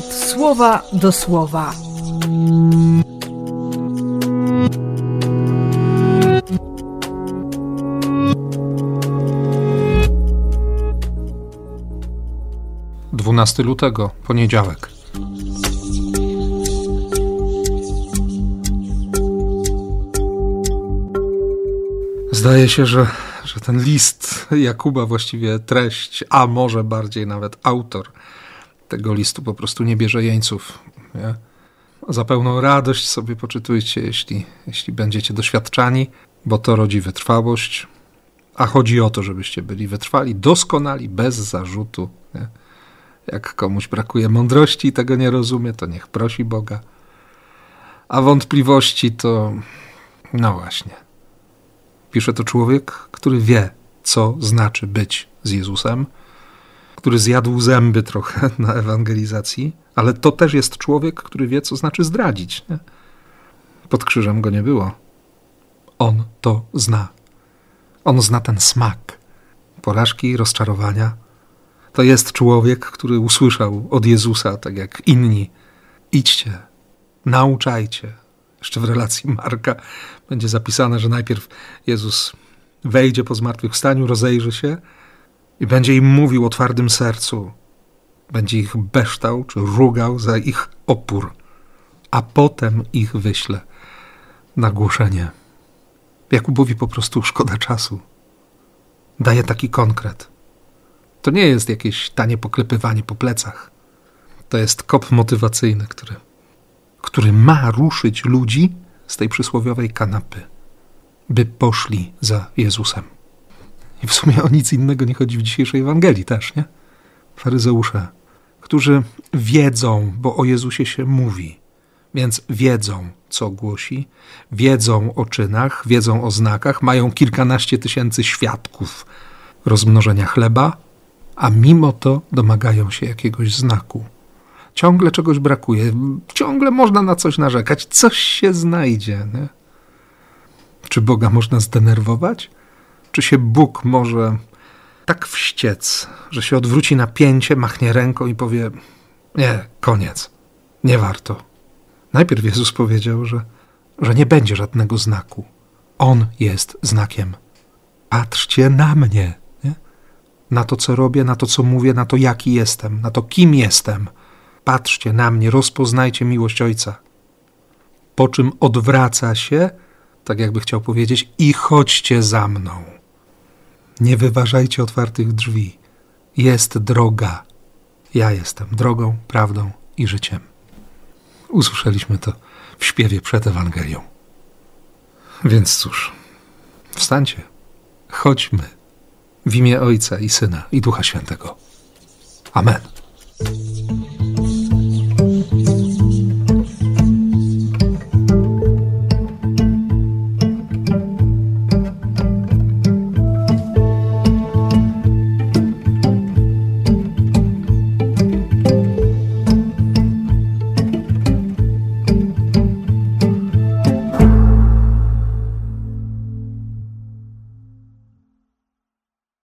słowa do słowa. Dwunasty lutego, poniedziałek. Zdaje się, że, że ten list Jakuba, właściwie treść, a może bardziej nawet autor tego listu po prostu nie bierze jeńców. Nie? Za pełną radość sobie poczytujcie, jeśli, jeśli będziecie doświadczani, bo to rodzi wytrwałość, a chodzi o to, żebyście byli wytrwali, doskonali, bez zarzutu. Nie? Jak komuś brakuje mądrości i tego nie rozumie, to niech prosi Boga. A wątpliwości to, no właśnie. Pisze to człowiek, który wie, co znaczy być z Jezusem, który zjadł zęby trochę na ewangelizacji, ale to też jest człowiek, który wie, co znaczy zdradzić. Nie? Pod krzyżem go nie było. On to zna. On zna ten smak porażki, rozczarowania. To jest człowiek, który usłyszał od Jezusa, tak jak inni: idźcie, nauczajcie. Jeszcze w relacji Marka będzie zapisane, że najpierw Jezus wejdzie po zmartwychwstaniu, rozejrzy się i będzie im mówił o twardym sercu. Będzie ich beształ czy rugał za ich opór, a potem ich wyśle na głoszenie. Jakubowi po prostu szkoda czasu. Daje taki konkret. To nie jest jakieś tanie poklepywanie po plecach. To jest kop motywacyjny, który, który ma ruszyć ludzi z tej przysłowiowej kanapy, by poszli za Jezusem. I w sumie o nic innego nie chodzi w dzisiejszej Ewangelii też, nie? Faryzeusze, którzy wiedzą, bo o Jezusie się mówi, więc wiedzą, co głosi, wiedzą o czynach, wiedzą o znakach, mają kilkanaście tysięcy świadków rozmnożenia chleba, a mimo to domagają się jakiegoś znaku. Ciągle czegoś brakuje, ciągle można na coś narzekać, coś się znajdzie. Nie? Czy Boga można zdenerwować? Czy się Bóg może tak wściec, że się odwróci na pięcie, machnie ręką i powie: Nie, koniec, nie warto. Najpierw Jezus powiedział, że, że nie będzie żadnego znaku. On jest znakiem. Patrzcie na mnie, nie? na to, co robię, na to, co mówię, na to, jaki jestem, na to, kim jestem. Patrzcie na mnie, rozpoznajcie miłość Ojca. Po czym odwraca się, tak jakby chciał powiedzieć, i chodźcie za mną. Nie wyważajcie otwartych drzwi. Jest droga. Ja jestem drogą, prawdą i życiem. Usłyszeliśmy to w śpiewie przed Ewangelią. Więc cóż, wstańcie, chodźmy w imię Ojca i Syna i Ducha Świętego. Amen.